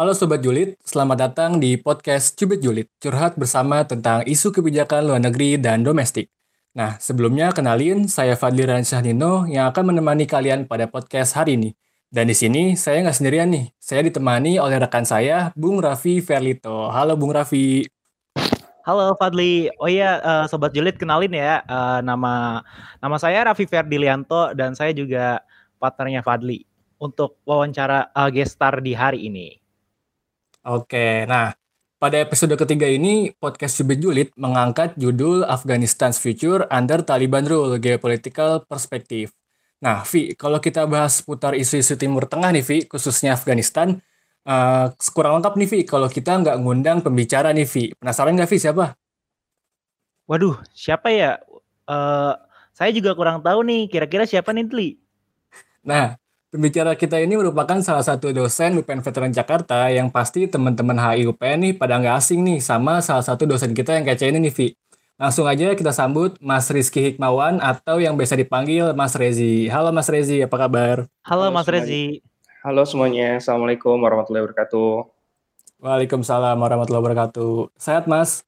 Halo Sobat Julid, selamat datang di podcast Cubit Julid, curhat bersama tentang isu kebijakan luar negeri dan domestik. Nah, sebelumnya kenalin, saya Fadli Ransyah Nino yang akan menemani kalian pada podcast hari ini. Dan di sini saya nggak sendirian nih, saya ditemani oleh rekan saya, Bung Raffi Verlito. Halo Bung Raffi. Halo Fadli. Oh iya, uh, sobat Julid kenalin ya. Uh, nama nama saya Raffi Ferdilianto dan saya juga partnernya Fadli untuk wawancara uh, gestar di hari ini. Oke, nah pada episode ketiga ini podcast Subit Julid mengangkat judul Afghanistan's Future Under Taliban Rule Geopolitical Perspective. Nah, Vi, kalau kita bahas putar isu-isu Timur Tengah nih, Vi, khususnya Afghanistan, uh, kurang lengkap nih, Vi, kalau kita nggak ngundang pembicara nih, Vi. Penasaran nggak, Vi, siapa? Waduh, siapa ya? Uh, saya juga kurang tahu nih, kira-kira siapa nih, Tli? Nah, Pembicara kita ini merupakan salah satu dosen UPN Veteran Jakarta yang pasti teman-teman HI UPN nih pada nggak asing nih sama salah satu dosen kita yang kece ini nih Vi. Langsung aja kita sambut Mas Rizky Hikmawan atau yang biasa dipanggil Mas Rezi. Halo Mas Rezi, apa kabar? Halo, Halo Mas semuanya. Rezi. Halo semuanya, Assalamualaikum warahmatullahi wabarakatuh. Waalaikumsalam warahmatullahi wabarakatuh. Sehat Mas?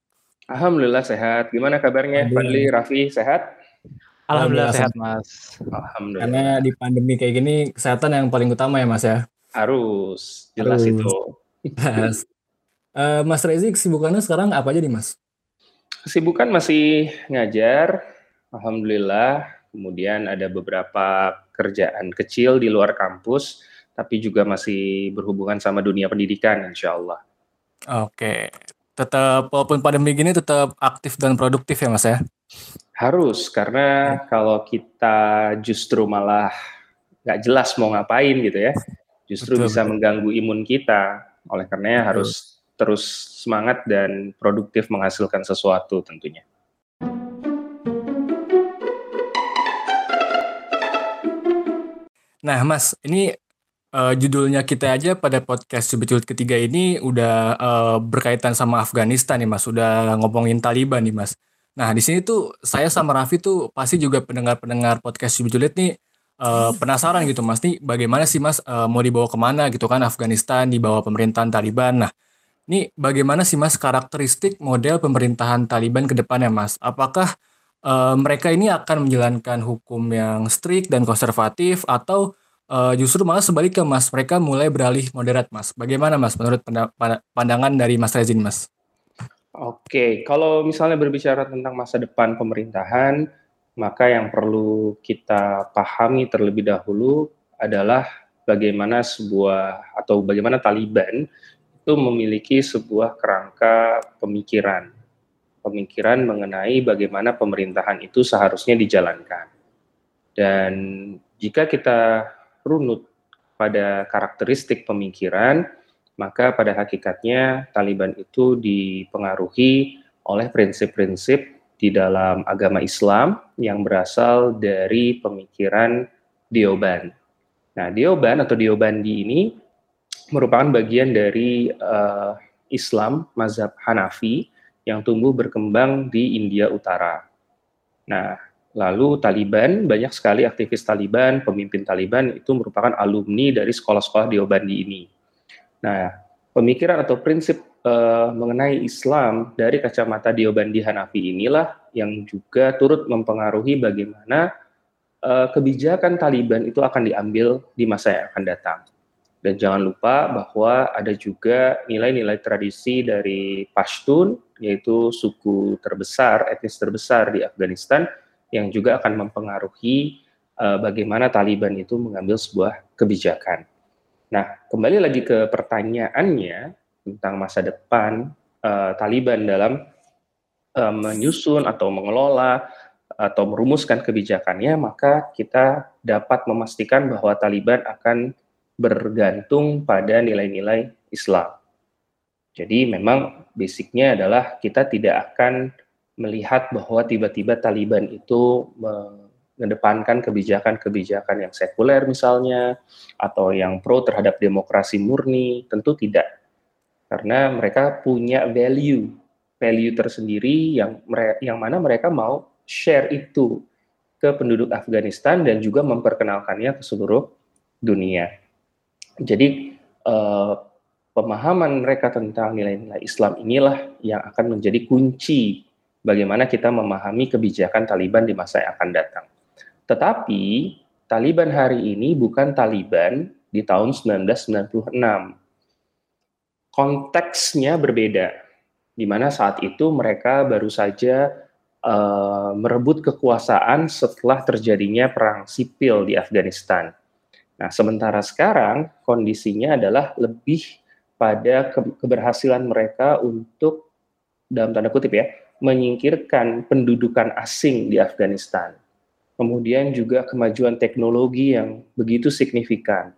Alhamdulillah sehat. Gimana kabarnya? Fadli, Raffi, sehat? Alhamdulillah sehat Mas. Alhamdulillah. Karena di pandemi kayak gini kesehatan yang paling utama ya Mas ya. Harus, jelas Harus. itu. Mas. uh, Mas Rezi kesibukannya sekarang apa aja nih Mas? Kesibukan masih ngajar, Alhamdulillah. Kemudian ada beberapa kerjaan kecil di luar kampus, tapi juga masih berhubungan sama dunia pendidikan insya Allah. Oke, tetap walaupun pandemi gini tetap aktif dan produktif ya Mas ya? Harus, karena kalau kita justru malah nggak jelas mau ngapain gitu ya, justru betul, bisa betul. mengganggu imun kita. Oleh karenanya betul. harus terus semangat dan produktif menghasilkan sesuatu tentunya. Nah, Mas, ini uh, judulnya kita aja pada podcast Sebetulnya ketiga ini udah uh, berkaitan sama Afghanistan nih, Mas. Udah ngomongin Taliban nih, Mas. Nah, di sini tuh saya sama Raffi tuh pasti juga pendengar-pendengar podcast Jubilee nih uh, penasaran gitu Mas nih bagaimana sih Mas uh, mau dibawa ke mana gitu kan Afghanistan di bawah pemerintahan Taliban. Nah, ini bagaimana sih Mas karakteristik model pemerintahan Taliban ke depannya Mas? Apakah uh, mereka ini akan menjalankan hukum yang strict dan konservatif atau uh, justru malah sebaliknya Mas, mereka mulai beralih moderat Mas. Bagaimana Mas menurut pandangan dari Mas Rezin Mas? Oke, kalau misalnya berbicara tentang masa depan pemerintahan, maka yang perlu kita pahami terlebih dahulu adalah bagaimana sebuah atau bagaimana Taliban itu memiliki sebuah kerangka pemikiran. Pemikiran mengenai bagaimana pemerintahan itu seharusnya dijalankan. Dan jika kita runut pada karakteristik pemikiran, maka pada hakikatnya Taliban itu dipengaruhi oleh prinsip-prinsip di dalam agama Islam yang berasal dari pemikiran Dioban. Nah, Dioban atau Diobandi ini merupakan bagian dari uh, Islam mazhab Hanafi yang tumbuh berkembang di India Utara. Nah, lalu Taliban, banyak sekali aktivis Taliban, pemimpin Taliban itu merupakan alumni dari sekolah-sekolah Diobandi ini. Nah, pemikiran atau prinsip uh, mengenai Islam dari kacamata Diobandi Hanafi inilah yang juga turut mempengaruhi bagaimana uh, kebijakan Taliban itu akan diambil di masa yang akan datang. Dan jangan lupa bahwa ada juga nilai-nilai tradisi dari Pashtun, yaitu suku terbesar, etnis terbesar di Afghanistan, yang juga akan mempengaruhi uh, bagaimana Taliban itu mengambil sebuah kebijakan. Nah, kembali lagi ke pertanyaannya tentang masa depan uh, Taliban dalam uh, menyusun atau mengelola atau merumuskan kebijakannya, maka kita dapat memastikan bahwa Taliban akan bergantung pada nilai-nilai Islam. Jadi memang basicnya adalah kita tidak akan melihat bahwa tiba-tiba Taliban itu mengedepankan kebijakan-kebijakan yang sekuler misalnya atau yang pro terhadap demokrasi murni tentu tidak karena mereka punya value value tersendiri yang yang mana mereka mau share itu ke penduduk Afghanistan dan juga memperkenalkannya ke seluruh dunia. Jadi uh, pemahaman mereka tentang nilai-nilai Islam inilah yang akan menjadi kunci bagaimana kita memahami kebijakan Taliban di masa yang akan datang. Tetapi Taliban hari ini bukan Taliban di tahun 1996. Konteksnya berbeda, di mana saat itu mereka baru saja uh, merebut kekuasaan setelah terjadinya perang sipil di Afghanistan. Nah, sementara sekarang kondisinya adalah lebih pada ke keberhasilan mereka untuk dalam tanda kutip ya menyingkirkan pendudukan asing di Afghanistan. Kemudian juga kemajuan teknologi yang begitu signifikan.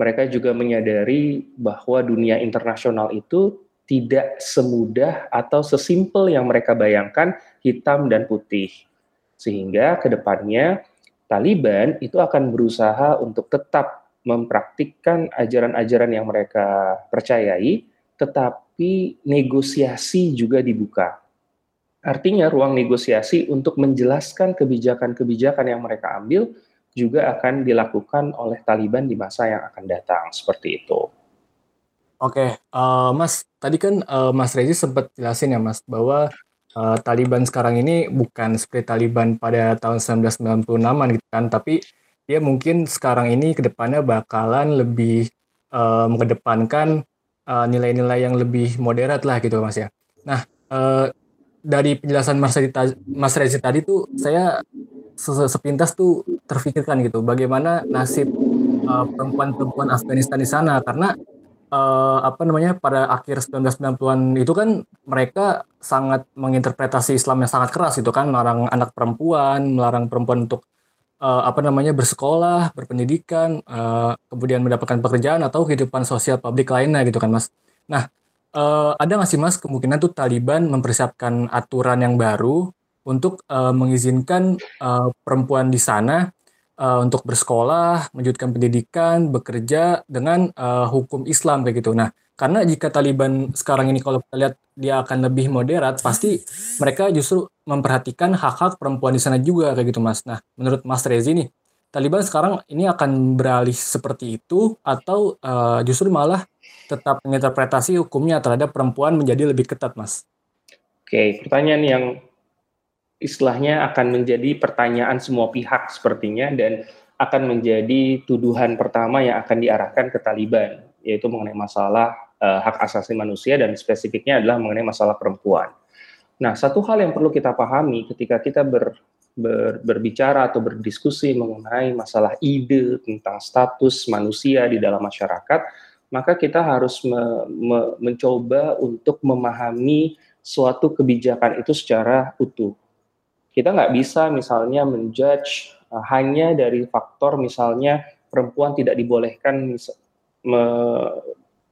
Mereka juga menyadari bahwa dunia internasional itu tidak semudah atau sesimpel yang mereka bayangkan hitam dan putih. Sehingga ke depannya Taliban itu akan berusaha untuk tetap mempraktikkan ajaran-ajaran yang mereka percayai, tetapi negosiasi juga dibuka. Artinya ruang negosiasi untuk menjelaskan kebijakan-kebijakan yang mereka ambil juga akan dilakukan oleh Taliban di masa yang akan datang seperti itu. Oke, uh, Mas, tadi kan uh, Mas Rezi sempat jelasin ya Mas bahwa uh, Taliban sekarang ini bukan seperti Taliban pada tahun 1996-an gitu kan, tapi dia mungkin sekarang ini ke depannya bakalan lebih uh, mengedepankan uh, nilai-nilai yang lebih moderat lah gitu mas ya. Nah uh, dari penjelasan Mas Rezi, Mas Rezi tadi tuh saya sepintas tuh terfikirkan gitu bagaimana nasib perempuan-perempuan uh, Afghanistan di sana karena uh, apa namanya pada akhir 1990-an itu kan mereka sangat menginterpretasi Islam yang sangat keras itu kan melarang anak perempuan, melarang perempuan untuk uh, apa namanya bersekolah, berpendidikan, uh, kemudian mendapatkan pekerjaan atau kehidupan sosial publik lainnya gitu kan mas. Nah uh, ada nggak sih mas kemungkinan tuh Taliban mempersiapkan aturan yang baru untuk uh, mengizinkan uh, perempuan di sana uh, untuk bersekolah, melanjutkan pendidikan, bekerja dengan uh, hukum Islam kayak gitu. Nah karena jika Taliban sekarang ini kalau kita lihat dia akan lebih moderat, pasti mereka justru memperhatikan hak-hak perempuan di sana juga kayak gitu Mas. Nah, menurut Mas Rezi nih, Taliban sekarang ini akan beralih seperti itu atau uh, justru malah tetap menginterpretasi hukumnya terhadap perempuan menjadi lebih ketat, Mas? Oke, pertanyaan yang istilahnya akan menjadi pertanyaan semua pihak sepertinya dan akan menjadi tuduhan pertama yang akan diarahkan ke Taliban yaitu mengenai masalah uh, hak asasi manusia dan spesifiknya adalah mengenai masalah perempuan. Nah, satu hal yang perlu kita pahami ketika kita ber, ber, berbicara atau berdiskusi mengenai masalah ide tentang status manusia di dalam masyarakat, maka kita harus me, me, mencoba untuk memahami suatu kebijakan itu secara utuh. Kita nggak bisa misalnya menjudge uh, hanya dari faktor misalnya perempuan tidak dibolehkan me,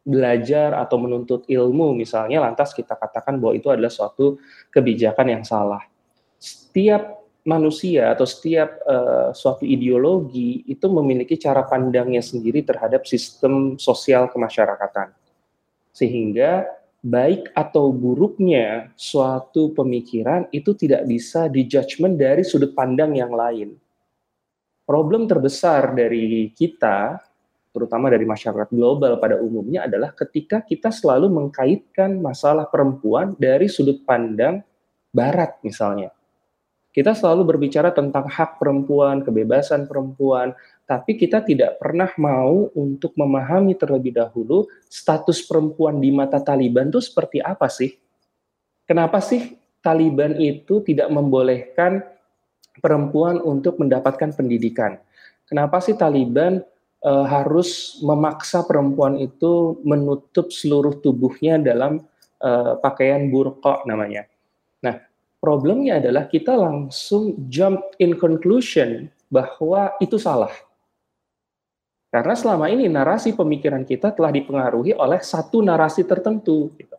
belajar atau menuntut ilmu misalnya lantas kita katakan bahwa itu adalah suatu kebijakan yang salah. Setiap manusia atau setiap uh, suatu ideologi itu memiliki cara pandangnya sendiri terhadap sistem sosial kemasyarakatan. Sehingga baik atau buruknya suatu pemikiran itu tidak bisa dijudgment dari sudut pandang yang lain. Problem terbesar dari kita terutama dari masyarakat global pada umumnya adalah ketika kita selalu mengkaitkan masalah perempuan dari sudut pandang barat misalnya. Kita selalu berbicara tentang hak perempuan, kebebasan perempuan, tapi kita tidak pernah mau untuk memahami terlebih dahulu status perempuan di mata Taliban itu seperti apa sih? Kenapa sih Taliban itu tidak membolehkan perempuan untuk mendapatkan pendidikan? Kenapa sih Taliban uh, harus memaksa perempuan itu menutup seluruh tubuhnya dalam uh, pakaian burqa namanya. Nah, problemnya adalah kita langsung jump in conclusion bahwa itu salah. Karena selama ini narasi pemikiran kita telah dipengaruhi oleh satu narasi tertentu. Gitu.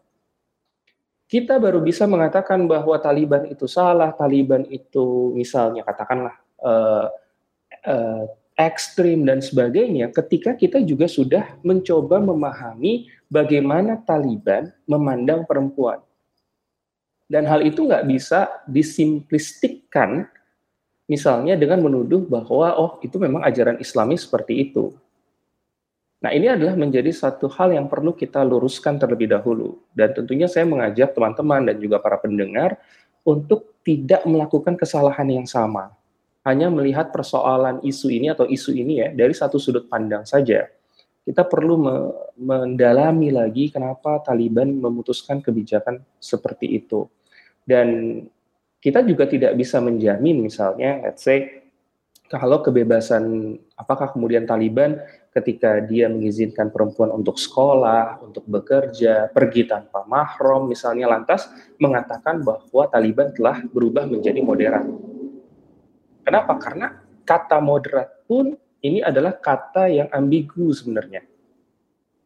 Kita baru bisa mengatakan bahwa Taliban itu salah, Taliban itu misalnya katakanlah uh, uh, ekstrim dan sebagainya ketika kita juga sudah mencoba memahami bagaimana Taliban memandang perempuan. Dan hal itu nggak bisa disimplistikkan misalnya dengan menuduh bahwa oh itu memang ajaran islami seperti itu. Nah, ini adalah menjadi satu hal yang perlu kita luruskan terlebih dahulu. Dan tentunya saya mengajak teman-teman dan juga para pendengar untuk tidak melakukan kesalahan yang sama. Hanya melihat persoalan isu ini atau isu ini ya dari satu sudut pandang saja. Kita perlu me mendalami lagi kenapa Taliban memutuskan kebijakan seperti itu. Dan kita juga tidak bisa menjamin misalnya, let's say, kalau kebebasan, apakah kemudian Taliban ketika dia mengizinkan perempuan untuk sekolah, untuk bekerja, pergi tanpa mahram misalnya lantas mengatakan bahwa Taliban telah berubah menjadi moderat. Kenapa? Karena kata moderat pun ini adalah kata yang ambigu sebenarnya.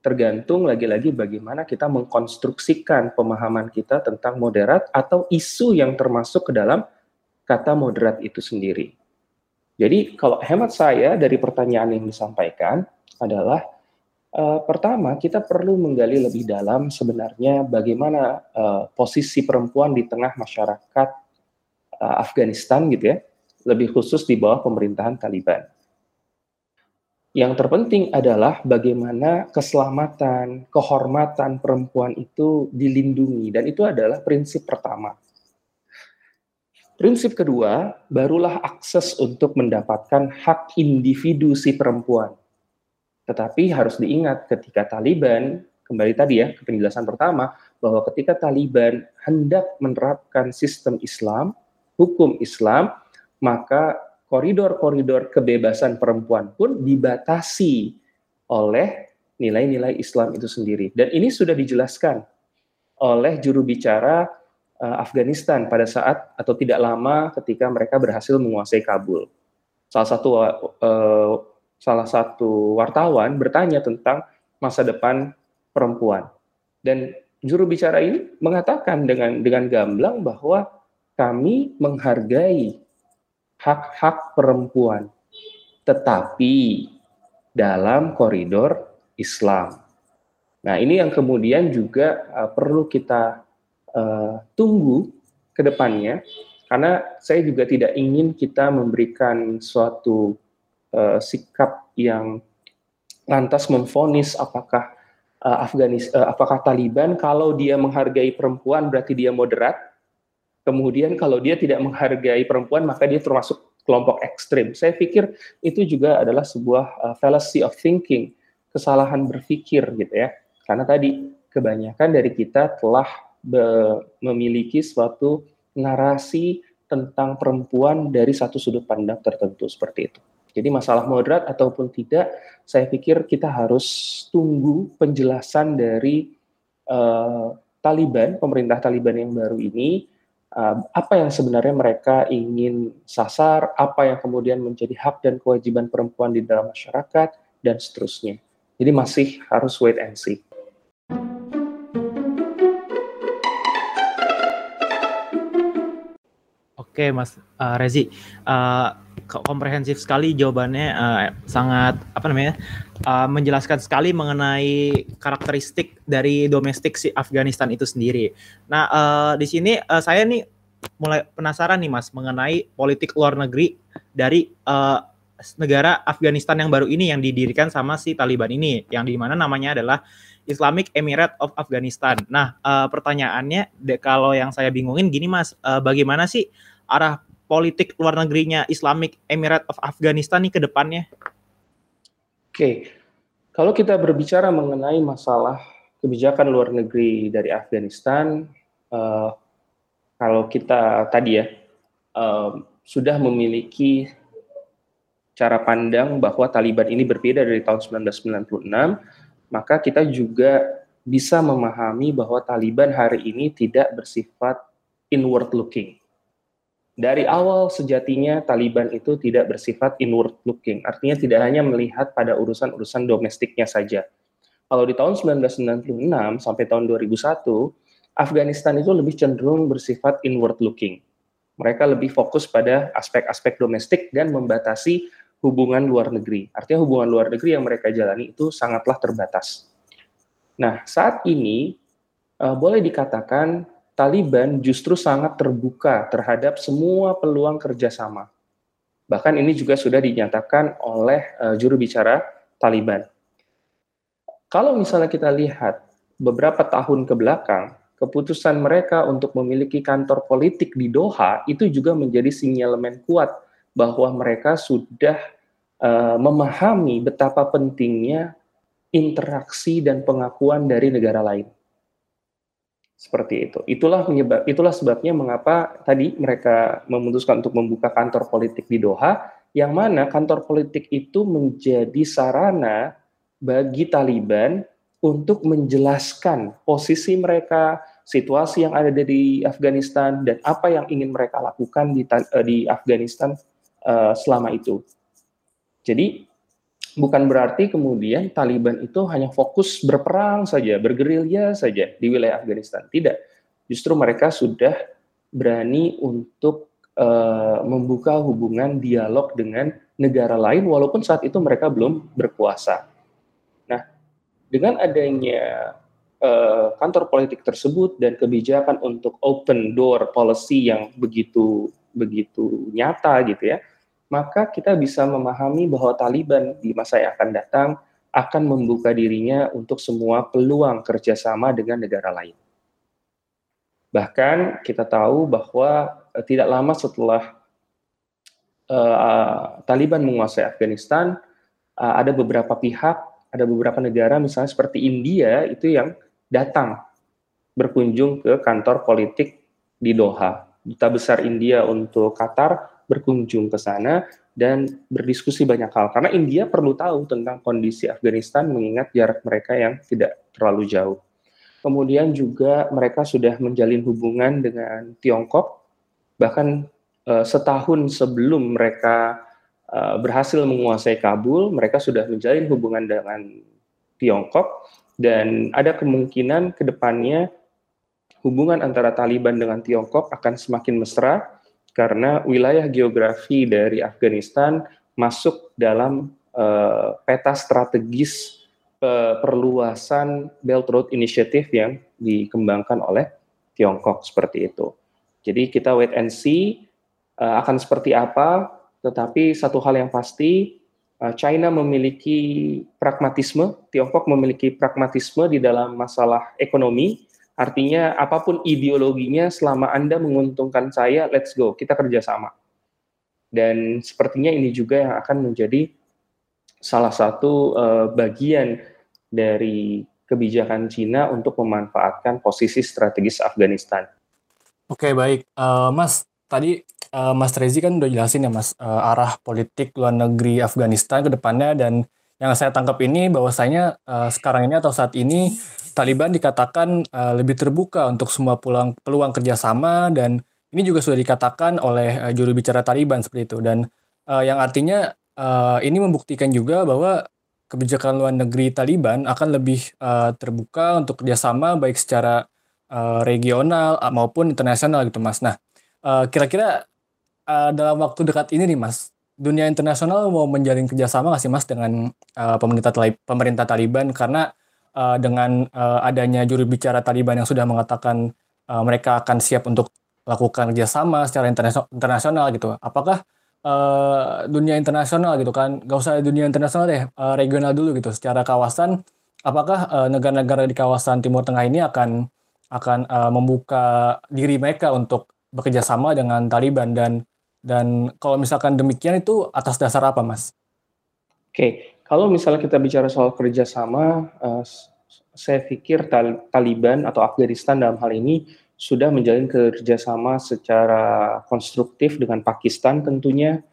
Tergantung lagi-lagi bagaimana kita mengkonstruksikan pemahaman kita tentang moderat atau isu yang termasuk ke dalam kata moderat itu sendiri. Jadi kalau hemat saya dari pertanyaan yang disampaikan, adalah uh, pertama kita perlu menggali lebih dalam sebenarnya bagaimana uh, posisi perempuan di tengah masyarakat uh, Afghanistan gitu ya, lebih khusus di bawah pemerintahan Taliban. Yang terpenting adalah bagaimana keselamatan, kehormatan perempuan itu dilindungi dan itu adalah prinsip pertama. Prinsip kedua, barulah akses untuk mendapatkan hak individu si perempuan tetapi harus diingat ketika Taliban, kembali tadi ya ke penjelasan pertama, bahwa ketika Taliban hendak menerapkan sistem Islam, hukum Islam, maka koridor-koridor kebebasan perempuan pun dibatasi oleh nilai-nilai Islam itu sendiri. Dan ini sudah dijelaskan oleh juru bicara uh, Afghanistan pada saat atau tidak lama ketika mereka berhasil menguasai Kabul. Salah satu uh, salah satu wartawan bertanya tentang masa depan perempuan. Dan juru bicara ini mengatakan dengan dengan gamblang bahwa kami menghargai hak-hak perempuan, tetapi dalam koridor Islam. Nah, ini yang kemudian juga uh, perlu kita uh, tunggu ke depannya, karena saya juga tidak ingin kita memberikan suatu uh, sikap yang lantas memfonis apakah uh, apakah Taliban. Kalau dia menghargai perempuan berarti dia moderat kemudian kalau dia tidak menghargai perempuan maka dia termasuk kelompok ekstrim saya pikir itu juga adalah sebuah uh, fallacy of thinking kesalahan berpikir gitu ya karena tadi kebanyakan dari kita telah memiliki suatu narasi tentang perempuan dari satu sudut pandang tertentu seperti itu. Jadi masalah moderat ataupun tidak, saya pikir kita harus tunggu penjelasan dari uh, Taliban, pemerintah Taliban yang baru ini, apa yang sebenarnya mereka ingin sasar, apa yang kemudian menjadi hak dan kewajiban perempuan di dalam masyarakat, dan seterusnya. Jadi masih harus wait and see. Oke, Mas uh, Rezi, uh, komprehensif sekali jawabannya, uh, sangat apa namanya uh, menjelaskan sekali mengenai karakteristik dari domestik si Afghanistan itu sendiri. Nah, uh, di sini uh, saya nih mulai penasaran nih, Mas, mengenai politik luar negeri dari uh, negara Afghanistan yang baru ini yang didirikan sama si Taliban ini, yang di mana namanya adalah Islamic Emirate of Afghanistan. Nah, uh, pertanyaannya, de, kalau yang saya bingungin gini, Mas, uh, bagaimana sih arah politik luar negerinya Islamic Emirate of Afghanistan nih ke depannya? Oke, kalau kita berbicara mengenai masalah kebijakan luar negeri dari Afghanistan, uh, kalau kita tadi ya uh, sudah memiliki cara pandang bahwa Taliban ini berbeda dari tahun 1996, maka kita juga bisa memahami bahwa Taliban hari ini tidak bersifat inward looking dari awal sejatinya Taliban itu tidak bersifat inward looking, artinya tidak hanya melihat pada urusan-urusan domestiknya saja. Kalau di tahun 1996 sampai tahun 2001, Afghanistan itu lebih cenderung bersifat inward looking. Mereka lebih fokus pada aspek-aspek domestik dan membatasi hubungan luar negeri. Artinya hubungan luar negeri yang mereka jalani itu sangatlah terbatas. Nah, saat ini uh, boleh dikatakan Taliban justru sangat terbuka terhadap semua peluang kerjasama. Bahkan ini juga sudah dinyatakan oleh uh, juru bicara Taliban. kalau misalnya kita lihat beberapa tahun ke belakang, keputusan mereka untuk memiliki kantor politik di Doha itu juga menjadi sinyalemen kuat bahwa mereka sudah uh, memahami betapa pentingnya interaksi dan pengakuan dari negara lain. Seperti itu. Itulah menyebab itulah sebabnya mengapa tadi mereka memutuskan untuk membuka kantor politik di Doha yang mana kantor politik itu menjadi sarana bagi Taliban untuk menjelaskan posisi mereka, situasi yang ada di Afghanistan dan apa yang ingin mereka lakukan di eh, di Afghanistan uh, selama itu. Jadi bukan berarti kemudian Taliban itu hanya fokus berperang saja, bergerilya saja di wilayah Afghanistan. Tidak, justru mereka sudah berani untuk uh, membuka hubungan dialog dengan negara lain, walaupun saat itu mereka belum berkuasa. Nah, dengan adanya uh, kantor politik tersebut dan kebijakan untuk open door policy yang begitu begitu nyata gitu ya, maka kita bisa memahami bahwa Taliban di masa yang akan datang akan membuka dirinya untuk semua peluang kerjasama dengan negara lain. Bahkan kita tahu bahwa uh, tidak lama setelah uh, Taliban menguasai Afghanistan, uh, ada beberapa pihak, ada beberapa negara, misalnya seperti India itu yang datang berkunjung ke kantor politik di Doha. Duta besar India untuk Qatar berkunjung ke sana dan berdiskusi banyak hal. Karena India perlu tahu tentang kondisi Afghanistan mengingat jarak mereka yang tidak terlalu jauh. Kemudian juga mereka sudah menjalin hubungan dengan Tiongkok. Bahkan uh, setahun sebelum mereka uh, berhasil menguasai Kabul, mereka sudah menjalin hubungan dengan Tiongkok. Dan ada kemungkinan ke depannya hubungan antara Taliban dengan Tiongkok akan semakin mesra karena wilayah geografi dari Afghanistan masuk dalam uh, peta strategis uh, perluasan Belt Road Initiative yang dikembangkan oleh Tiongkok seperti itu. Jadi kita wait and see uh, akan seperti apa, tetapi satu hal yang pasti China memiliki pragmatisme, Tiongkok memiliki pragmatisme di dalam masalah ekonomi Artinya apa pun ideologinya selama Anda menguntungkan saya, let's go, kita kerjasama. Dan sepertinya ini juga yang akan menjadi salah satu uh, bagian dari kebijakan Cina untuk memanfaatkan posisi strategis Afghanistan. Oke baik, uh, Mas tadi uh, Mas Rezi kan udah jelasin ya Mas uh, arah politik luar negeri Afghanistan ke depannya dan yang saya tangkap ini bahwasanya uh, sekarang ini atau saat ini Taliban dikatakan uh, lebih terbuka untuk semua peluang peluang kerjasama dan ini juga sudah dikatakan oleh uh, juru bicara Taliban seperti itu dan uh, yang artinya uh, ini membuktikan juga bahwa kebijakan luar negeri Taliban akan lebih uh, terbuka untuk kerjasama baik secara uh, regional maupun internasional gitu mas. Nah kira-kira uh, dalam waktu dekat ini nih mas dunia internasional mau menjalin kerjasama nggak sih mas dengan uh, pemerintah pemerintah Taliban karena uh, dengan uh, adanya juru bicara Taliban yang sudah mengatakan uh, mereka akan siap untuk lakukan kerjasama secara internasional gitu. Apakah uh, dunia internasional gitu kan, gak usah dunia internasional deh, uh, regional dulu gitu. Secara kawasan, apakah negara-negara uh, di kawasan Timur Tengah ini akan akan uh, membuka diri mereka untuk bekerja sama dengan Taliban dan dan kalau misalkan demikian itu atas dasar apa, Mas? Oke, kalau misalnya kita bicara soal kerjasama, uh, saya pikir Taliban atau Afghanistan dalam hal ini sudah menjalin kerjasama secara konstruktif dengan Pakistan tentunya,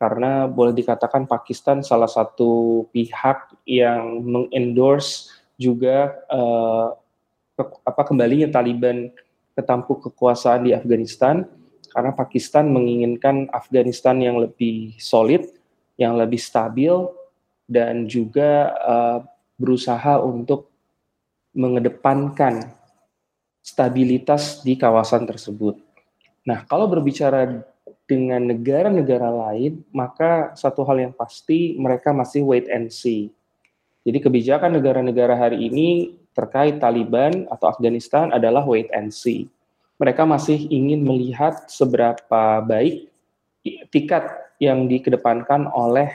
karena boleh dikatakan Pakistan salah satu pihak yang mengendorse juga uh, ke, apa kembalinya Taliban ke tampuk kekuasaan di Afghanistan, karena Pakistan menginginkan Afghanistan yang lebih solid, yang lebih stabil, dan juga uh, berusaha untuk mengedepankan stabilitas di kawasan tersebut. Nah, kalau berbicara dengan negara-negara lain, maka satu hal yang pasti mereka masih wait and see. Jadi kebijakan negara-negara hari ini terkait Taliban atau Afghanistan adalah wait and see. Mereka masih ingin melihat seberapa baik tiket yang dikedepankan oleh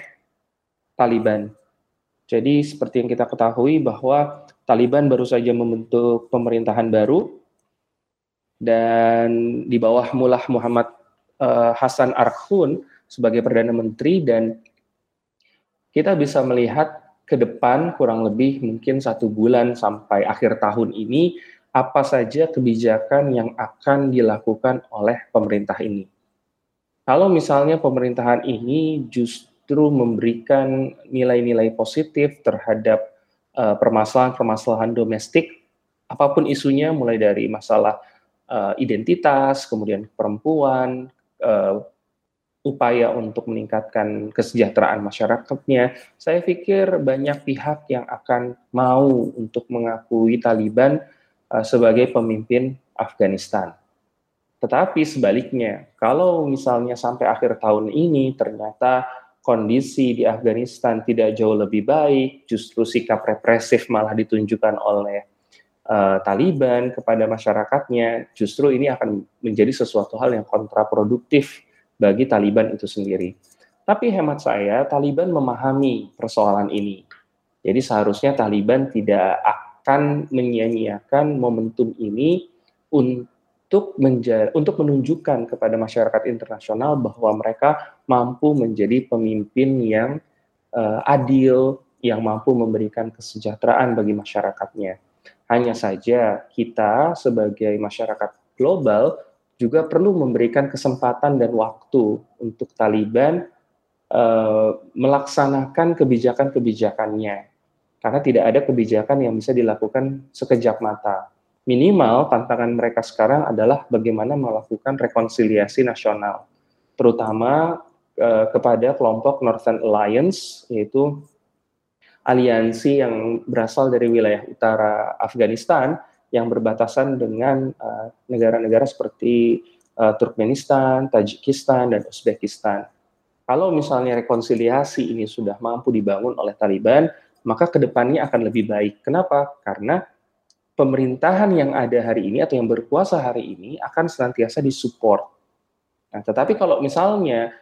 Taliban. Jadi seperti yang kita ketahui bahwa Taliban baru saja membentuk pemerintahan baru dan di bawah Mullah Muhammad uh, Hasan Arkhun sebagai perdana menteri dan kita bisa melihat ke depan kurang lebih mungkin satu bulan sampai akhir tahun ini apa saja kebijakan yang akan dilakukan oleh pemerintah ini. Kalau misalnya pemerintahan ini justru memberikan nilai-nilai positif terhadap permasalahan permasalahan-permasalahan domestik, apa pun isunya, mulai dari masalah uh, identitas, kemudian perempuan, uh, upaya untuk meningkatkan kesejahteraan masyarakatnya, saya pikir banyak pihak yang akan mau untuk mengakui Taliban uh, sebagai pemimpin Afghanistan. Tetapi sebaliknya, kalau misalnya sampai akhir tahun ini ternyata kondisi di Afghanistan tidak jauh lebih baik, justru sikap represif malah ditunjukkan oleh uh, Taliban kepada masyarakatnya, justru ini akan menjadi sesuatu hal yang kontraproduktif bagi Taliban itu sendiri. Tapi hemat saya, Taliban memahami persoalan ini. Jadi seharusnya Taliban tidak akan menyia-nyiakan momentum ini untuk untuk menunjukkan kepada masyarakat internasional bahwa mereka mampu menjadi pemimpin yang uh, adil, yang mampu memberikan kesejahteraan bagi masyarakatnya. Hanya saja kita sebagai masyarakat global juga perlu memberikan kesempatan dan waktu untuk Taliban uh, melaksanakan kebijakan-kebijakannya. Karena tidak ada kebijakan yang bisa dilakukan sekejap mata. Minimal tantangan mereka sekarang adalah bagaimana melakukan rekonsiliasi nasional, terutama uh, kepada kelompok Northern Alliance, yaitu aliansi yang berasal dari wilayah utara Afghanistan yang berbatasan dengan eh, negara-negara uh, seperti uh, Turkmenistan, Tajikistan, dan Uzbekistan. Kalau misalnya rekonsiliasi ini sudah mampu dibangun oleh Taliban, maka ke depannya akan lebih baik. Kenapa? Karena pemerintahan yang ada hari ini atau yang berkuasa hari ini akan senantiasa disupport. Nah, tetapi kalau misalnya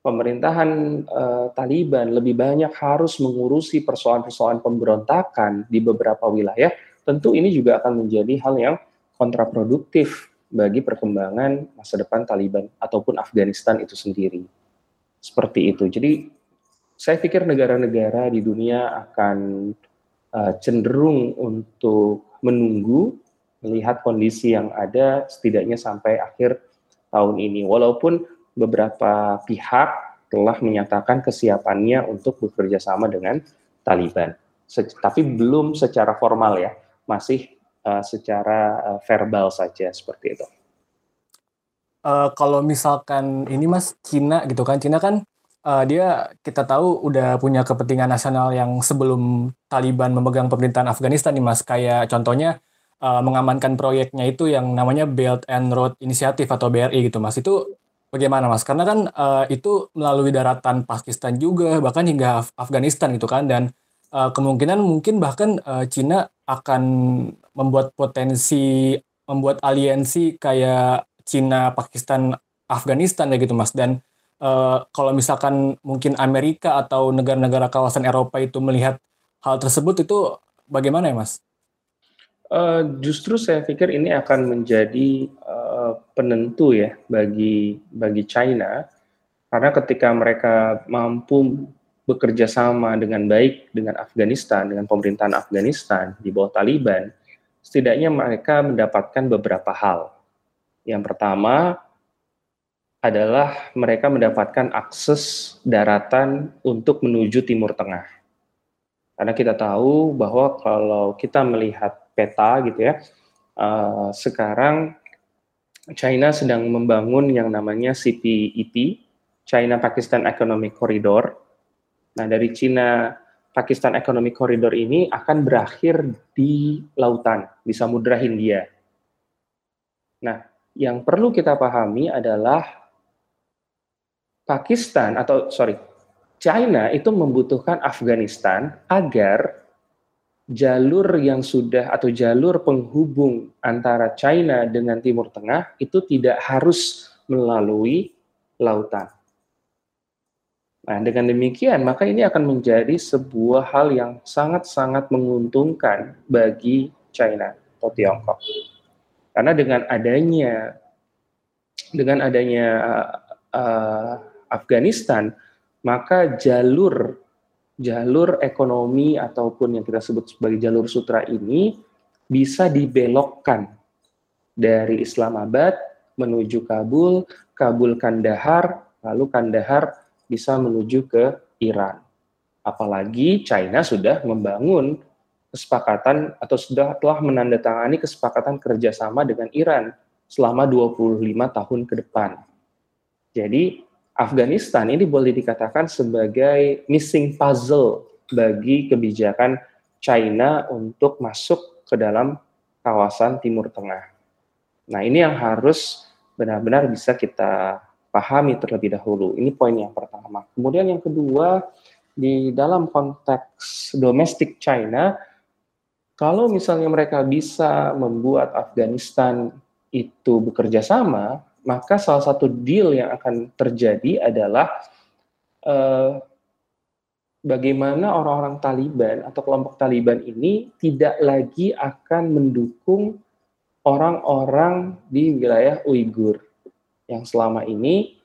pemerintahan uh, Taliban lebih banyak harus mengurusi persoalan-persoalan pemberontakan di beberapa wilayah, tentu ini juga akan menjadi hal yang kontraproduktif bagi perkembangan masa depan Taliban ataupun Afghanistan itu sendiri. Seperti itu. Jadi saya pikir negara-negara di dunia akan uh, cenderung untuk menunggu melihat kondisi yang ada setidaknya sampai akhir tahun ini. Walaupun beberapa pihak telah menyatakan kesiapannya untuk bekerja sama dengan Taliban. Se tapi belum secara formal ya masih uh, secara uh, verbal saja seperti itu. Uh, kalau misalkan ini mas Cina gitu kan, Cina kan uh, dia kita tahu udah punya kepentingan nasional yang sebelum Taliban memegang pemerintahan Afghanistan nih mas. Kayak contohnya uh, mengamankan proyeknya itu yang namanya Belt and Road Initiative atau BRI gitu mas. Itu bagaimana mas? Karena kan uh, itu melalui daratan Pakistan juga bahkan hingga Af Afghanistan gitu kan dan uh, kemungkinan mungkin bahkan uh, Cina akan membuat potensi membuat aliansi kayak Cina, Pakistan, Afghanistan ya gitu Mas dan uh, kalau misalkan mungkin Amerika atau negara-negara kawasan Eropa itu melihat hal tersebut itu bagaimana ya Mas? Uh, justru saya pikir ini akan menjadi uh, penentu ya bagi bagi China karena ketika mereka mampu bekerja sama dengan baik dengan Afghanistan, dengan pemerintahan Afghanistan di bawah Taliban, setidaknya mereka mendapatkan beberapa hal. Yang pertama adalah mereka mendapatkan akses daratan untuk menuju Timur Tengah. Karena kita tahu bahwa kalau kita melihat peta gitu ya, uh, sekarang China sedang membangun yang namanya CPEC, China Pakistan Economic Corridor, Nah, dari Cina Pakistan Economic Corridor ini akan berakhir di lautan, di Samudra Hindia. Nah, yang perlu kita pahami adalah Pakistan atau sorry, China itu membutuhkan Afghanistan agar jalur yang sudah atau jalur penghubung antara China dengan Timur Tengah itu tidak harus melalui lautan. Nah, dengan demikian, maka ini akan menjadi sebuah hal yang sangat-sangat menguntungkan bagi China atau Tiongkok. Karena dengan adanya dengan adanya uh, Afghanistan, maka jalur jalur ekonomi ataupun yang kita sebut sebagai jalur sutra ini bisa dibelokkan dari Islamabad menuju Kabul, Kabul Kandahar, lalu Kandahar bisa menuju ke Iran. Apalagi China sudah membangun kesepakatan atau sudah telah menandatangani kesepakatan kerjasama dengan Iran selama 25 tahun ke depan. Jadi Afghanistan ini boleh dikatakan sebagai missing puzzle bagi kebijakan China untuk masuk ke dalam kawasan Timur Tengah. Nah ini yang harus benar-benar bisa kita pahami terlebih dahulu. Ini poin yang pertama. Kemudian yang kedua, di dalam konteks domestik China, kalau misalnya mereka bisa membuat Afghanistan itu bekerja sama, maka salah satu deal yang akan terjadi adalah eh, bagaimana orang-orang Taliban atau kelompok Taliban ini tidak lagi akan mendukung orang-orang di wilayah Uighur yang selama ini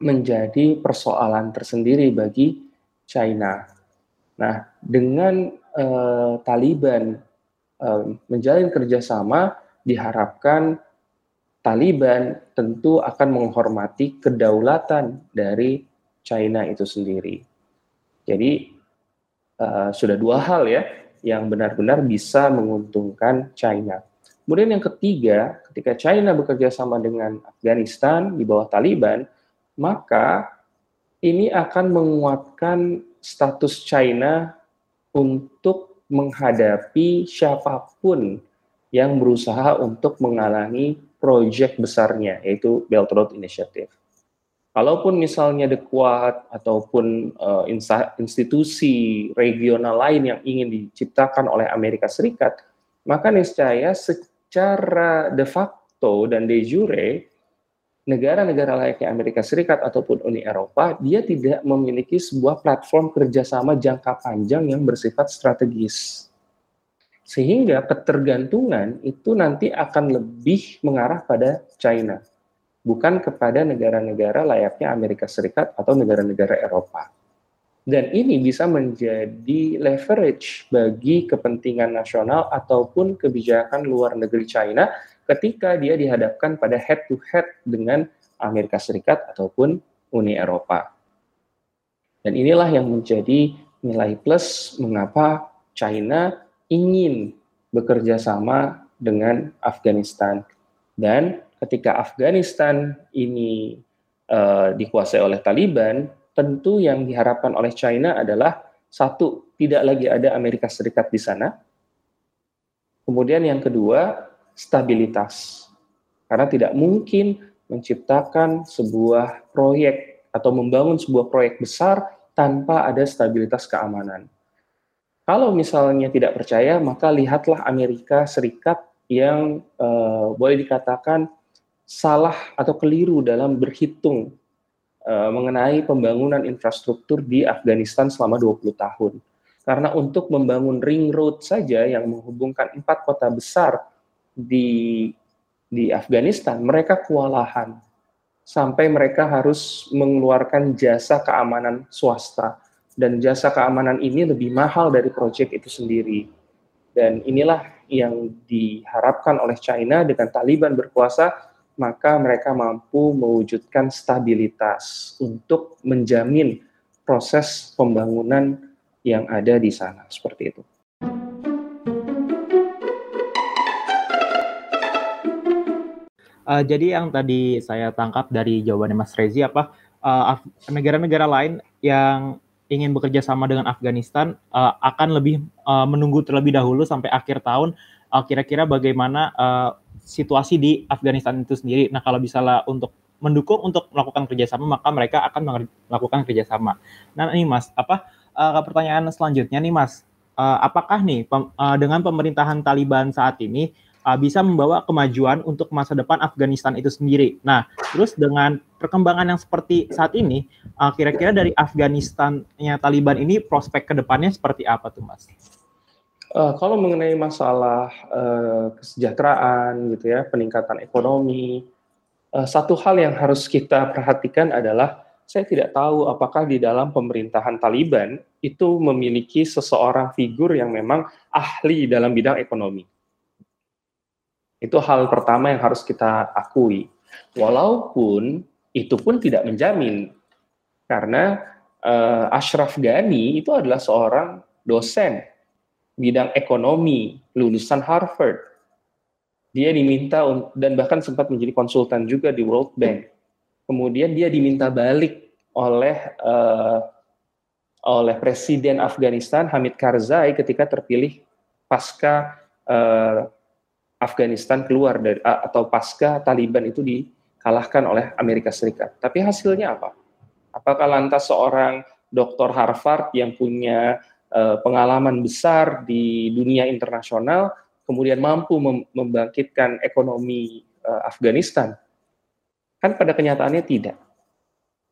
menjadi persoalan tersendiri bagi China. Nah, dengan uh, Taliban uh, menjalin kerjasama, diharapkan Taliban tentu akan menghormati kedaulatan dari China itu sendiri. Jadi uh, sudah dua hal ya yang benar-benar bisa menguntungkan China. Kemudian yang ketiga, ketika China bekerja sama dengan Afghanistan di bawah Taliban, maka ini akan menguatkan status China untuk menghadapi siapa pun yang berusaha untuk menghalangi proyek besarnya, yaitu Belt Road Initiative. Kalaupun misalnya The Quad ataupun uh, institusi regional lain yang ingin diciptakan oleh Amerika Serikat, maka niscaya secara de facto dan de jure negara-negara layaknya Amerika Serikat ataupun Uni Eropa, dia tidak memiliki sebuah platform kerjasama jangka panjang yang bersifat strategis. Sehingga ketergantungan itu nanti akan lebih mengarah pada China, bukan kepada negara-negara layaknya Amerika Serikat atau negara-negara Eropa. Dan ini bisa menjadi leverage bagi kepentingan nasional ataupun kebijakan luar negeri China ketika dia dihadapkan pada head to head dengan Amerika Serikat ataupun Uni Eropa. Dan inilah yang menjadi nilai plus mengapa China ingin bekerja sama dengan Afghanistan. Dan ketika Afghanistan ini uh, dikuasai oleh Taliban, tentu yang diharapkan oleh China adalah satu, tidak lagi ada Amerika Serikat di sana. Kemudian yang kedua, stabilitas. Karena tidak mungkin menciptakan sebuah proyek atau membangun sebuah proyek besar tanpa ada stabilitas keamanan. Kalau misalnya tidak percaya, maka lihatlah Amerika Serikat yang uh, boleh dikatakan salah atau keliru dalam berhitung Eh, mengenai pembangunan infrastruktur di Afghanistan selama 20 tahun. Karena untuk membangun ring road saja yang menghubungkan empat kota besar di di Afghanistan, mereka kewalahan sampai mereka harus mengeluarkan jasa keamanan swasta dan jasa keamanan ini lebih mahal dari proyek itu sendiri. Dan inilah yang diharapkan oleh China dengan Taliban berkuasa maka mereka mampu mewujudkan stabilitas untuk menjamin proses pembangunan yang ada di sana seperti itu. Uh, jadi yang tadi saya tangkap dari jawabannya Mas Rezi apa uh, negara-negara uh, lain yang ingin bekerja sama dengan Afghanistan uh, akan lebih uh, menunggu terlebih dahulu sampai akhir tahun uh, kira-kira bagaimana uh, situasi di Afghanistan itu sendiri. Nah, kalau misalnya untuk mendukung untuk melakukan kerjasama, maka mereka akan melakukan kerjasama. Nah, ini Mas, apa uh, pertanyaan selanjutnya nih Mas, uh, apakah nih pem, uh, dengan pemerintahan Taliban saat ini uh, bisa membawa kemajuan untuk masa depan Afghanistan itu sendiri? Nah, terus dengan perkembangan yang seperti saat ini, uh, kira-kira dari Afghanistannya Taliban ini prospek ke depannya seperti apa tuh Mas? Uh, kalau mengenai masalah uh, kesejahteraan gitu ya, peningkatan ekonomi, uh, satu hal yang harus kita perhatikan adalah saya tidak tahu apakah di dalam pemerintahan Taliban itu memiliki seseorang figur yang memang ahli dalam bidang ekonomi. Itu hal pertama yang harus kita akui. Walaupun itu pun tidak menjamin karena uh, Ashraf Ghani itu adalah seorang dosen bidang ekonomi, lulusan Harvard. Dia diminta dan bahkan sempat menjadi konsultan juga di World Bank. Kemudian dia diminta balik oleh uh, oleh Presiden Afghanistan Hamid Karzai ketika terpilih pasca uh, Afghanistan keluar dari atau pasca Taliban itu dikalahkan oleh Amerika Serikat. Tapi hasilnya apa? Apakah lantas seorang doktor Harvard yang punya uh, pengalaman besar di dunia internasional, kemudian mampu mem membangkitkan ekonomi uh, Afghanistan? Kan pada kenyataannya tidak.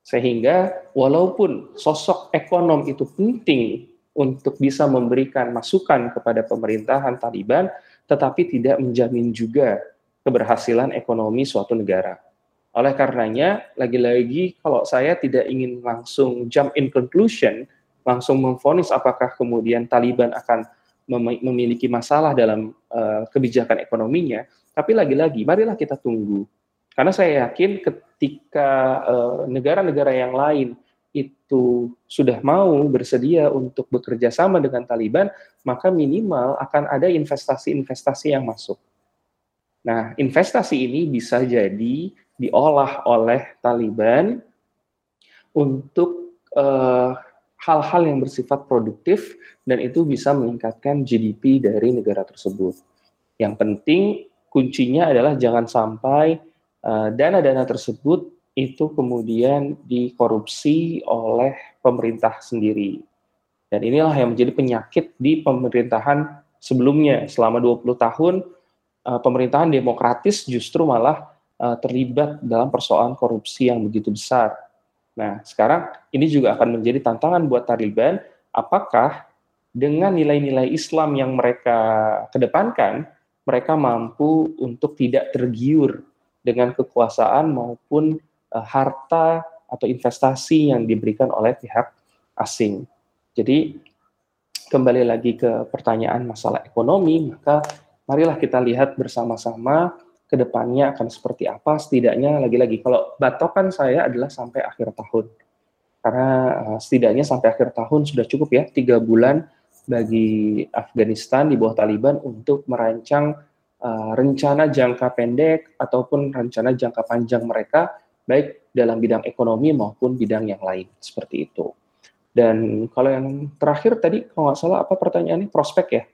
Sehingga walaupun sosok ekonom itu penting untuk bisa memberikan masukan kepada pemerintahan Taliban, tetapi tidak menjamin juga keberhasilan ekonomi suatu negara. Oleh karenanya, lagi-lagi kalau saya tidak ingin langsung jump in conclusion, langsung memfonis apakah kemudian Taliban akan memiliki masalah dalam uh, kebijakan ekonominya, tapi lagi-lagi marilah kita tunggu. Karena saya yakin ketika eh, negara-negara uh, yang lain itu sudah mau bersedia untuk bekerja sama dengan Taliban, maka minimal akan ada investasi-investasi yang masuk. Nah, investasi ini bisa jadi diolah oleh Taliban untuk uh, hal-hal yang bersifat produktif dan itu bisa meningkatkan GDP dari negara tersebut. Yang penting kuncinya adalah jangan sampai uh, dana-dana tersebut itu kemudian dikorupsi oleh pemerintah sendiri. Dan inilah yang menjadi penyakit di pemerintahan sebelumnya selama 20 tahun uh, pemerintahan demokratis justru malah uh, terlibat dalam persoalan korupsi yang begitu besar Nah, sekarang ini juga akan menjadi tantangan buat Taliban, apakah dengan nilai-nilai Islam yang mereka kedepankan, mereka mampu untuk tidak tergiur dengan kekuasaan maupun uh, harta atau investasi yang diberikan oleh pihak asing. Jadi kembali lagi ke pertanyaan masalah ekonomi, maka marilah kita lihat bersama-sama ke depannya akan seperti apa setidaknya lagi-lagi kalau batokan saya adalah sampai akhir tahun karena uh, setidaknya sampai akhir tahun sudah cukup ya tiga bulan bagi Afghanistan di bawah Taliban untuk merancang uh, rencana jangka pendek ataupun rencana jangka panjang mereka baik dalam bidang ekonomi maupun bidang yang lain seperti itu. Dan kalau yang terakhir tadi kalau nggak salah apa pertanyaannya prospek ya?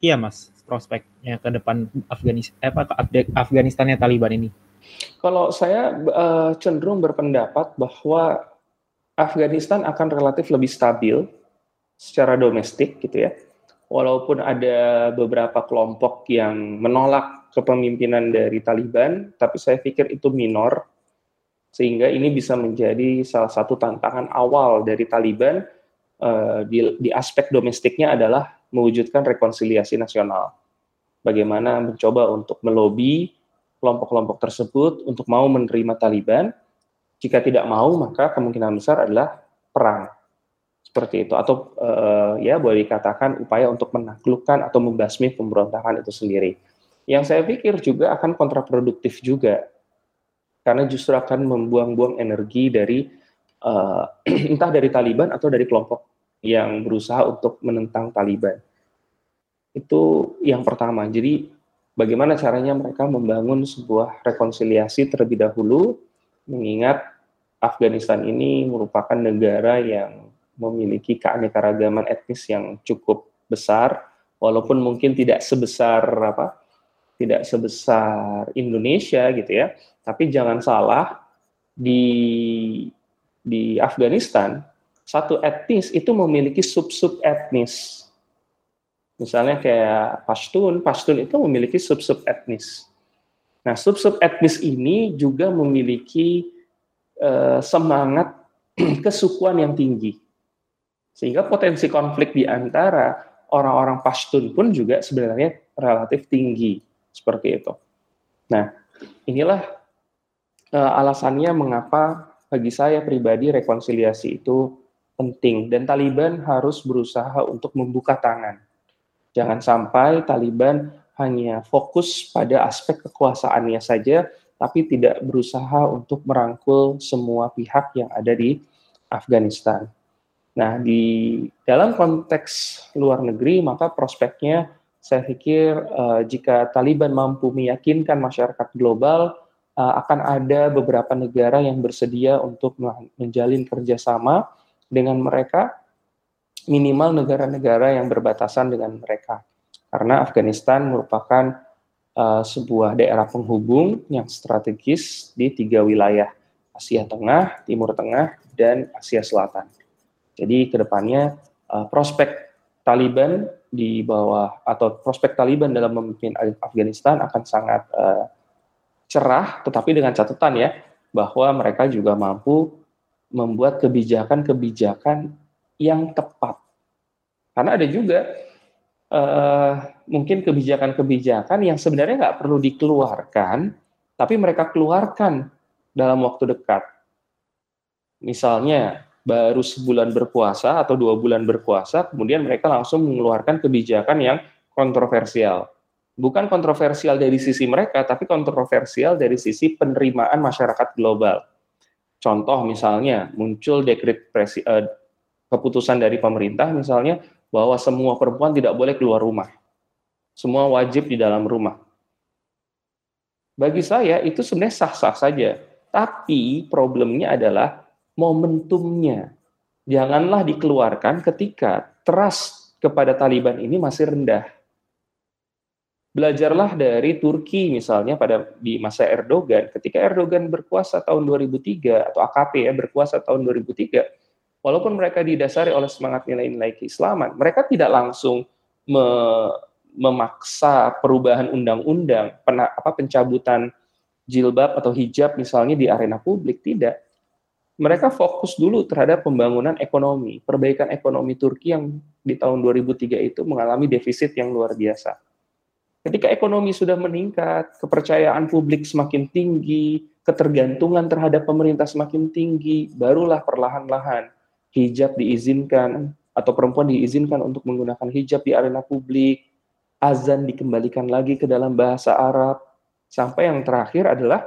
Iya mas, prospeknya ke depan Afghanis eh, apa Afghanistannya Taliban ini? Kalau saya uh, cenderung berpendapat bahwa Afghanistan akan relatif lebih stabil secara domestik gitu ya. Walaupun ada beberapa kelompok yang menolak kepemimpinan dari Taliban, tapi saya pikir itu minor sehingga ini bisa menjadi salah satu tantangan awal dari Taliban uh, di, di aspek domestiknya adalah mewujudkan rekonsiliasi nasional. Bagaimana mencoba untuk melobi kelompok-kelompok tersebut untuk mau menerima Taliban. Jika tidak mau, maka kemungkinan besar adalah perang. Seperti itu. Atau uh, ya boleh dikatakan upaya untuk menaklukkan atau membasmi pemberontakan itu sendiri. Yang saya pikir juga akan kontraproduktif juga. Karena justru akan membuang-buang energi dari uh, entah dari Taliban atau dari kelompok yang berusaha untuk menentang Taliban. Itu yang pertama. Jadi bagaimana caranya mereka membangun sebuah rekonsiliasi terlebih dahulu, mengingat Afghanistan ini merupakan negara yang memiliki keanekaragaman etnis yang cukup besar, walaupun mungkin tidak sebesar apa, tidak sebesar Indonesia gitu ya. Tapi jangan salah di di Afghanistan satu etnis itu memiliki sub-sub etnis. Misalnya kayak Pashtun, Pashtun itu memiliki sub-sub etnis. Nah, sub-sub etnis ini juga memiliki uh, semangat kesukuan yang tinggi. Sehingga potensi konflik di antara orang-orang Pashtun pun juga sebenarnya relatif tinggi seperti itu. Nah, inilah uh, alasannya mengapa bagi saya pribadi rekonsiliasi itu penting dan Taliban harus berusaha untuk membuka tangan. Jangan sampai Taliban hanya fokus pada aspek kekuasaannya saja, tapi tidak berusaha untuk merangkul semua pihak yang ada di Afghanistan. Nah, di dalam konteks luar negeri, maka prospeknya saya pikir uh, jika Taliban mampu meyakinkan masyarakat global, uh, akan ada beberapa negara yang bersedia untuk menjalin kerjasama dengan mereka, minimal negara-negara yang berbatasan dengan mereka karena Afghanistan merupakan uh, sebuah daerah penghubung yang strategis di tiga wilayah Asia Tengah, Timur Tengah, dan Asia Selatan. Jadi ke depannya uh, prospek Taliban di bawah atau prospek Taliban dalam memimpin Afghanistan akan sangat uh, cerah, tetapi dengan catatan ya bahwa mereka juga mampu membuat kebijakan-kebijakan yang tepat. Karena ada juga uh, mungkin kebijakan-kebijakan yang sebenarnya nggak perlu dikeluarkan, tapi mereka keluarkan dalam waktu dekat. Misalnya baru sebulan berpuasa atau dua bulan berpuasa, kemudian mereka langsung mengeluarkan kebijakan yang kontroversial. Bukan kontroversial dari sisi mereka, tapi kontroversial dari sisi penerimaan masyarakat global. Contoh misalnya muncul dekret presi, uh, keputusan dari pemerintah misalnya bahwa semua perempuan tidak boleh keluar rumah. Semua wajib di dalam rumah. Bagi saya itu sebenarnya sah-sah saja. Tapi problemnya adalah momentumnya. Janganlah dikeluarkan ketika trust kepada Taliban ini masih rendah. Belajarlah dari Turki misalnya pada di masa Erdogan, ketika Erdogan berkuasa tahun 2003 atau AKP ya berkuasa tahun 2003, walaupun mereka didasari oleh semangat nilai-nilai keislaman, mereka tidak langsung me memaksa perubahan undang-undang, apa pencabutan jilbab atau hijab misalnya di arena publik, tidak. Mereka fokus dulu terhadap pembangunan ekonomi, perbaikan ekonomi Turki yang di tahun 2003 itu mengalami defisit yang luar biasa. Ketika ekonomi sudah meningkat, kepercayaan publik semakin tinggi, ketergantungan terhadap pemerintah semakin tinggi, barulah perlahan-lahan hijab diizinkan atau perempuan diizinkan untuk menggunakan hijab di arena publik, azan dikembalikan lagi ke dalam bahasa Arab, sampai yang terakhir adalah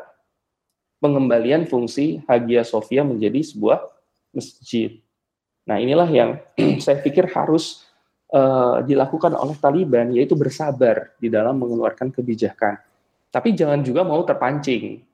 pengembalian fungsi Hagia Sophia menjadi sebuah masjid. Nah inilah yang saya pikir harus uh, dilakukan oleh Taliban, yaitu bersabar di dalam mengeluarkan kebijakan. Tapi jangan juga mau terpancing,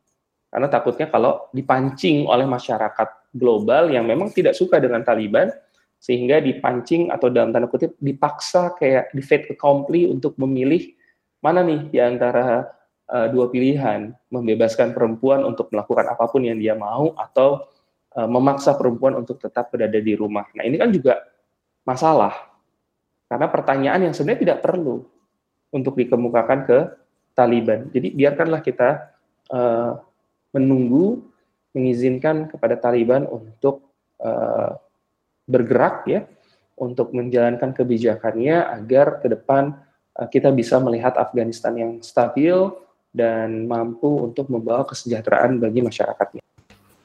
karena takutnya kalau dipancing oleh masyarakat global yang memang tidak suka dengan Taliban sehingga dipancing atau dalam tanda kutip dipaksa kayak di fait accompli untuk memilih mana nih di antara uh, dua pilihan membebaskan perempuan untuk melakukan apa pun yang dia mau atau uh, memaksa perempuan untuk tetap berada di rumah. Nah ini kan juga masalah karena pertanyaan yang sebenarnya tidak perlu untuk dikemukakan ke Taliban. Jadi biarkanlah kita uh, menunggu mengizinkan kepada Taliban untuk uh, bergerak ya untuk menjalankan kebijakannya agar ke depan uh, kita bisa melihat Afghanistan yang stabil dan mampu untuk membawa kesejahteraan bagi masyarakatnya.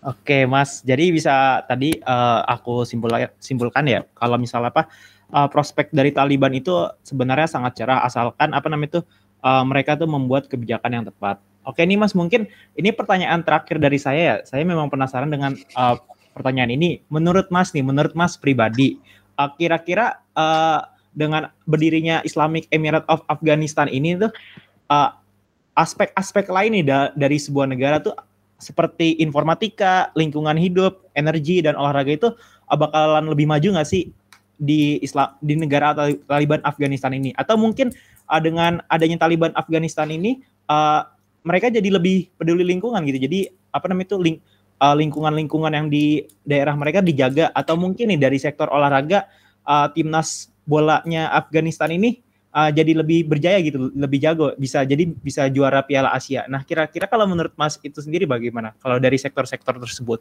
Oke, Mas. Jadi bisa tadi uh, aku simpul simpulkan ya kalau misalnya apa uh, prospek dari Taliban itu sebenarnya sangat cerah asalkan apa namanya itu uh, mereka tuh membuat kebijakan yang tepat. Oke nih Mas, mungkin ini pertanyaan terakhir dari saya ya. Saya memang penasaran dengan uh, pertanyaan ini. Menurut Mas nih, menurut Mas pribadi, uh, kira-kira uh, dengan berdirinya Islamic Emirate of Afghanistan ini tuh uh, aspek-aspek lain nih da dari sebuah negara tuh seperti informatika, lingkungan hidup, energi dan olahraga itu uh, bakalan lebih maju nggak sih di Islam di negara Taliban Afghanistan ini? Atau mungkin uh, dengan adanya Taliban Afghanistan ini uh, mereka jadi lebih peduli lingkungan gitu. Jadi apa namanya itu ling, uh, lingkungan-lingkungan yang di daerah mereka dijaga atau mungkin nih dari sektor olahraga uh, timnas bolanya Afghanistan ini uh, jadi lebih berjaya gitu, lebih jago, bisa jadi bisa juara Piala Asia. Nah, kira-kira kalau menurut Mas itu sendiri bagaimana? Kalau dari sektor-sektor tersebut?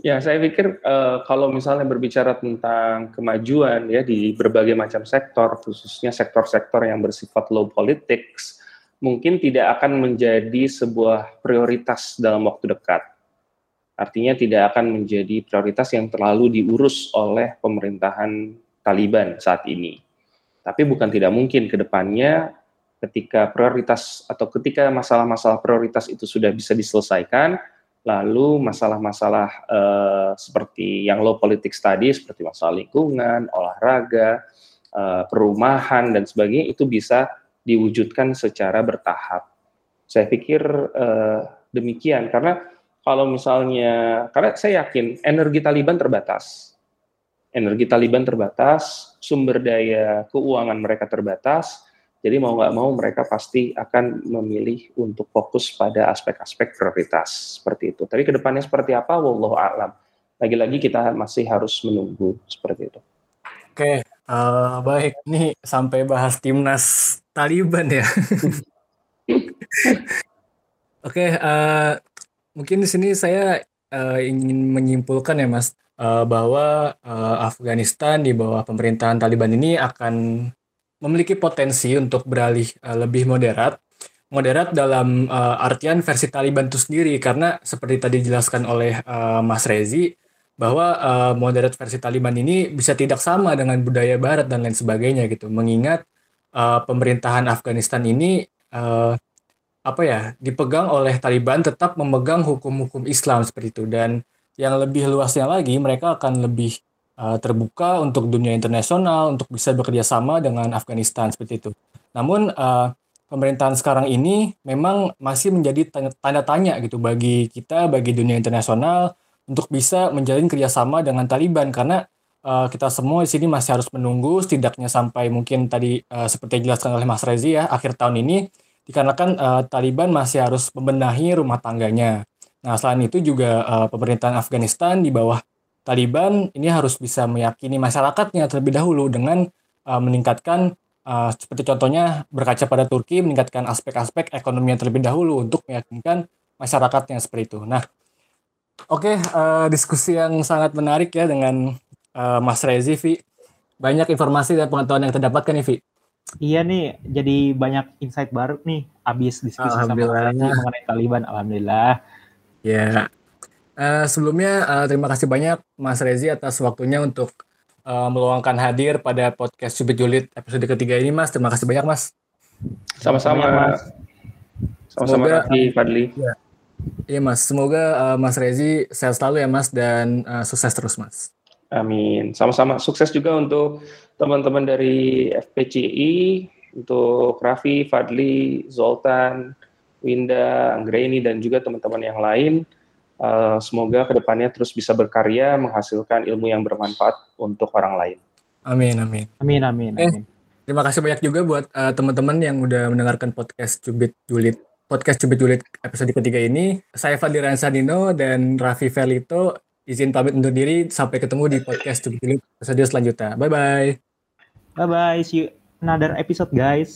Ya, saya pikir uh, kalau misalnya berbicara tentang kemajuan ya di berbagai macam sektor, khususnya sektor-sektor yang bersifat low politics, mungkin tidak akan menjadi sebuah prioritas dalam waktu dekat. Artinya tidak akan menjadi prioritas yang terlalu diurus oleh pemerintahan Taliban saat ini. Tapi bukan tidak mungkin ke depannya ketika prioritas atau ketika masalah-masalah prioritas itu sudah bisa diselesaikan, lalu masalah-masalah uh, seperti yang low politics tadi seperti masalah lingkungan, olahraga, uh, perumahan dan sebagainya itu bisa diwujudkan secara bertahap. Saya pikir uh, demikian karena kalau misalnya karena saya yakin energi Taliban terbatas. Energi Taliban terbatas, sumber daya keuangan mereka terbatas, jadi mau nggak mau mereka pasti akan memilih untuk fokus pada aspek-aspek prioritas seperti itu. Tapi ke depannya seperti apa, wallahu a'lam. Lagi-lagi kita masih harus menunggu seperti itu. Oke, uh, baik. Nih sampai bahas timnas Taliban ya. Oke, uh, mungkin di sini saya uh, ingin menyimpulkan ya Mas uh, bahwa uh, Afghanistan di bawah pemerintahan Taliban ini akan memiliki potensi untuk beralih uh, lebih moderat. Moderat dalam uh, artian versi Taliban itu sendiri karena seperti tadi dijelaskan oleh uh, Mas Rezi bahwa uh, moderat versi Taliban ini bisa tidak sama dengan budaya Barat dan lain sebagainya gitu. Mengingat uh, pemerintahan Afghanistan ini uh, apa ya dipegang oleh Taliban tetap memegang hukum-hukum Islam seperti itu dan yang lebih luasnya lagi mereka akan lebih uh, terbuka untuk dunia internasional untuk bisa bekerja sama dengan Afghanistan seperti itu. Namun uh, pemerintahan sekarang ini memang masih menjadi tanda, tanya gitu bagi kita, bagi dunia internasional untuk bisa menjalin kerjasama dengan Taliban karena uh, kita semua di sini masih harus menunggu setidaknya sampai mungkin tadi uh, seperti dijelaskan oleh Mas Rezi ya akhir tahun ini dikarenakan uh, Taliban masih harus membenahi rumah tangganya. Nah selain itu juga uh, pemerintahan Afghanistan di bawah Taliban ini harus bisa meyakini masyarakatnya terlebih dahulu dengan uh, meningkatkan uh, seperti contohnya berkaca pada Turki meningkatkan aspek-aspek ekonomi yang terlebih dahulu untuk meyakinkan masyarakatnya seperti itu. Nah, oke okay, uh, diskusi yang sangat menarik ya dengan uh, Mas Rezi, Vi. Banyak informasi dan pengetahuan yang terdapatkan nih, Vi. Iya nih, jadi banyak insight baru nih abis diskusi sama mengenai Taliban. Alhamdulillah. Ya, Uh, sebelumnya uh, terima kasih banyak Mas Rezi atas waktunya untuk uh, meluangkan hadir pada podcast Cubit Julid episode ketiga ini Mas. Terima kasih banyak Mas. Sama-sama Mas. Sama-sama Raffi, Fadli. Ya. Iya Mas, semoga uh, Mas Rezi sehat selalu ya Mas dan uh, sukses terus Mas. Amin. Sama-sama sukses juga untuk teman-teman dari FPCI, untuk Raffi, Fadli, Zoltan, Winda, Anggreni, dan juga teman-teman yang lain Uh, semoga ke depannya terus bisa berkarya, menghasilkan ilmu yang bermanfaat untuk orang lain. Amin, amin. Amin, amin, eh, amin. Terima kasih banyak juga buat uh, teman-teman yang udah mendengarkan podcast Cubit Julid. Podcast Cubit Julid episode ketiga ini. Saya Fadli Ransadino dan Raffi Felito izin pamit undur diri. Sampai ketemu di podcast Cubit Julid episode selanjutnya. Bye-bye. Bye-bye. See you another episode, guys.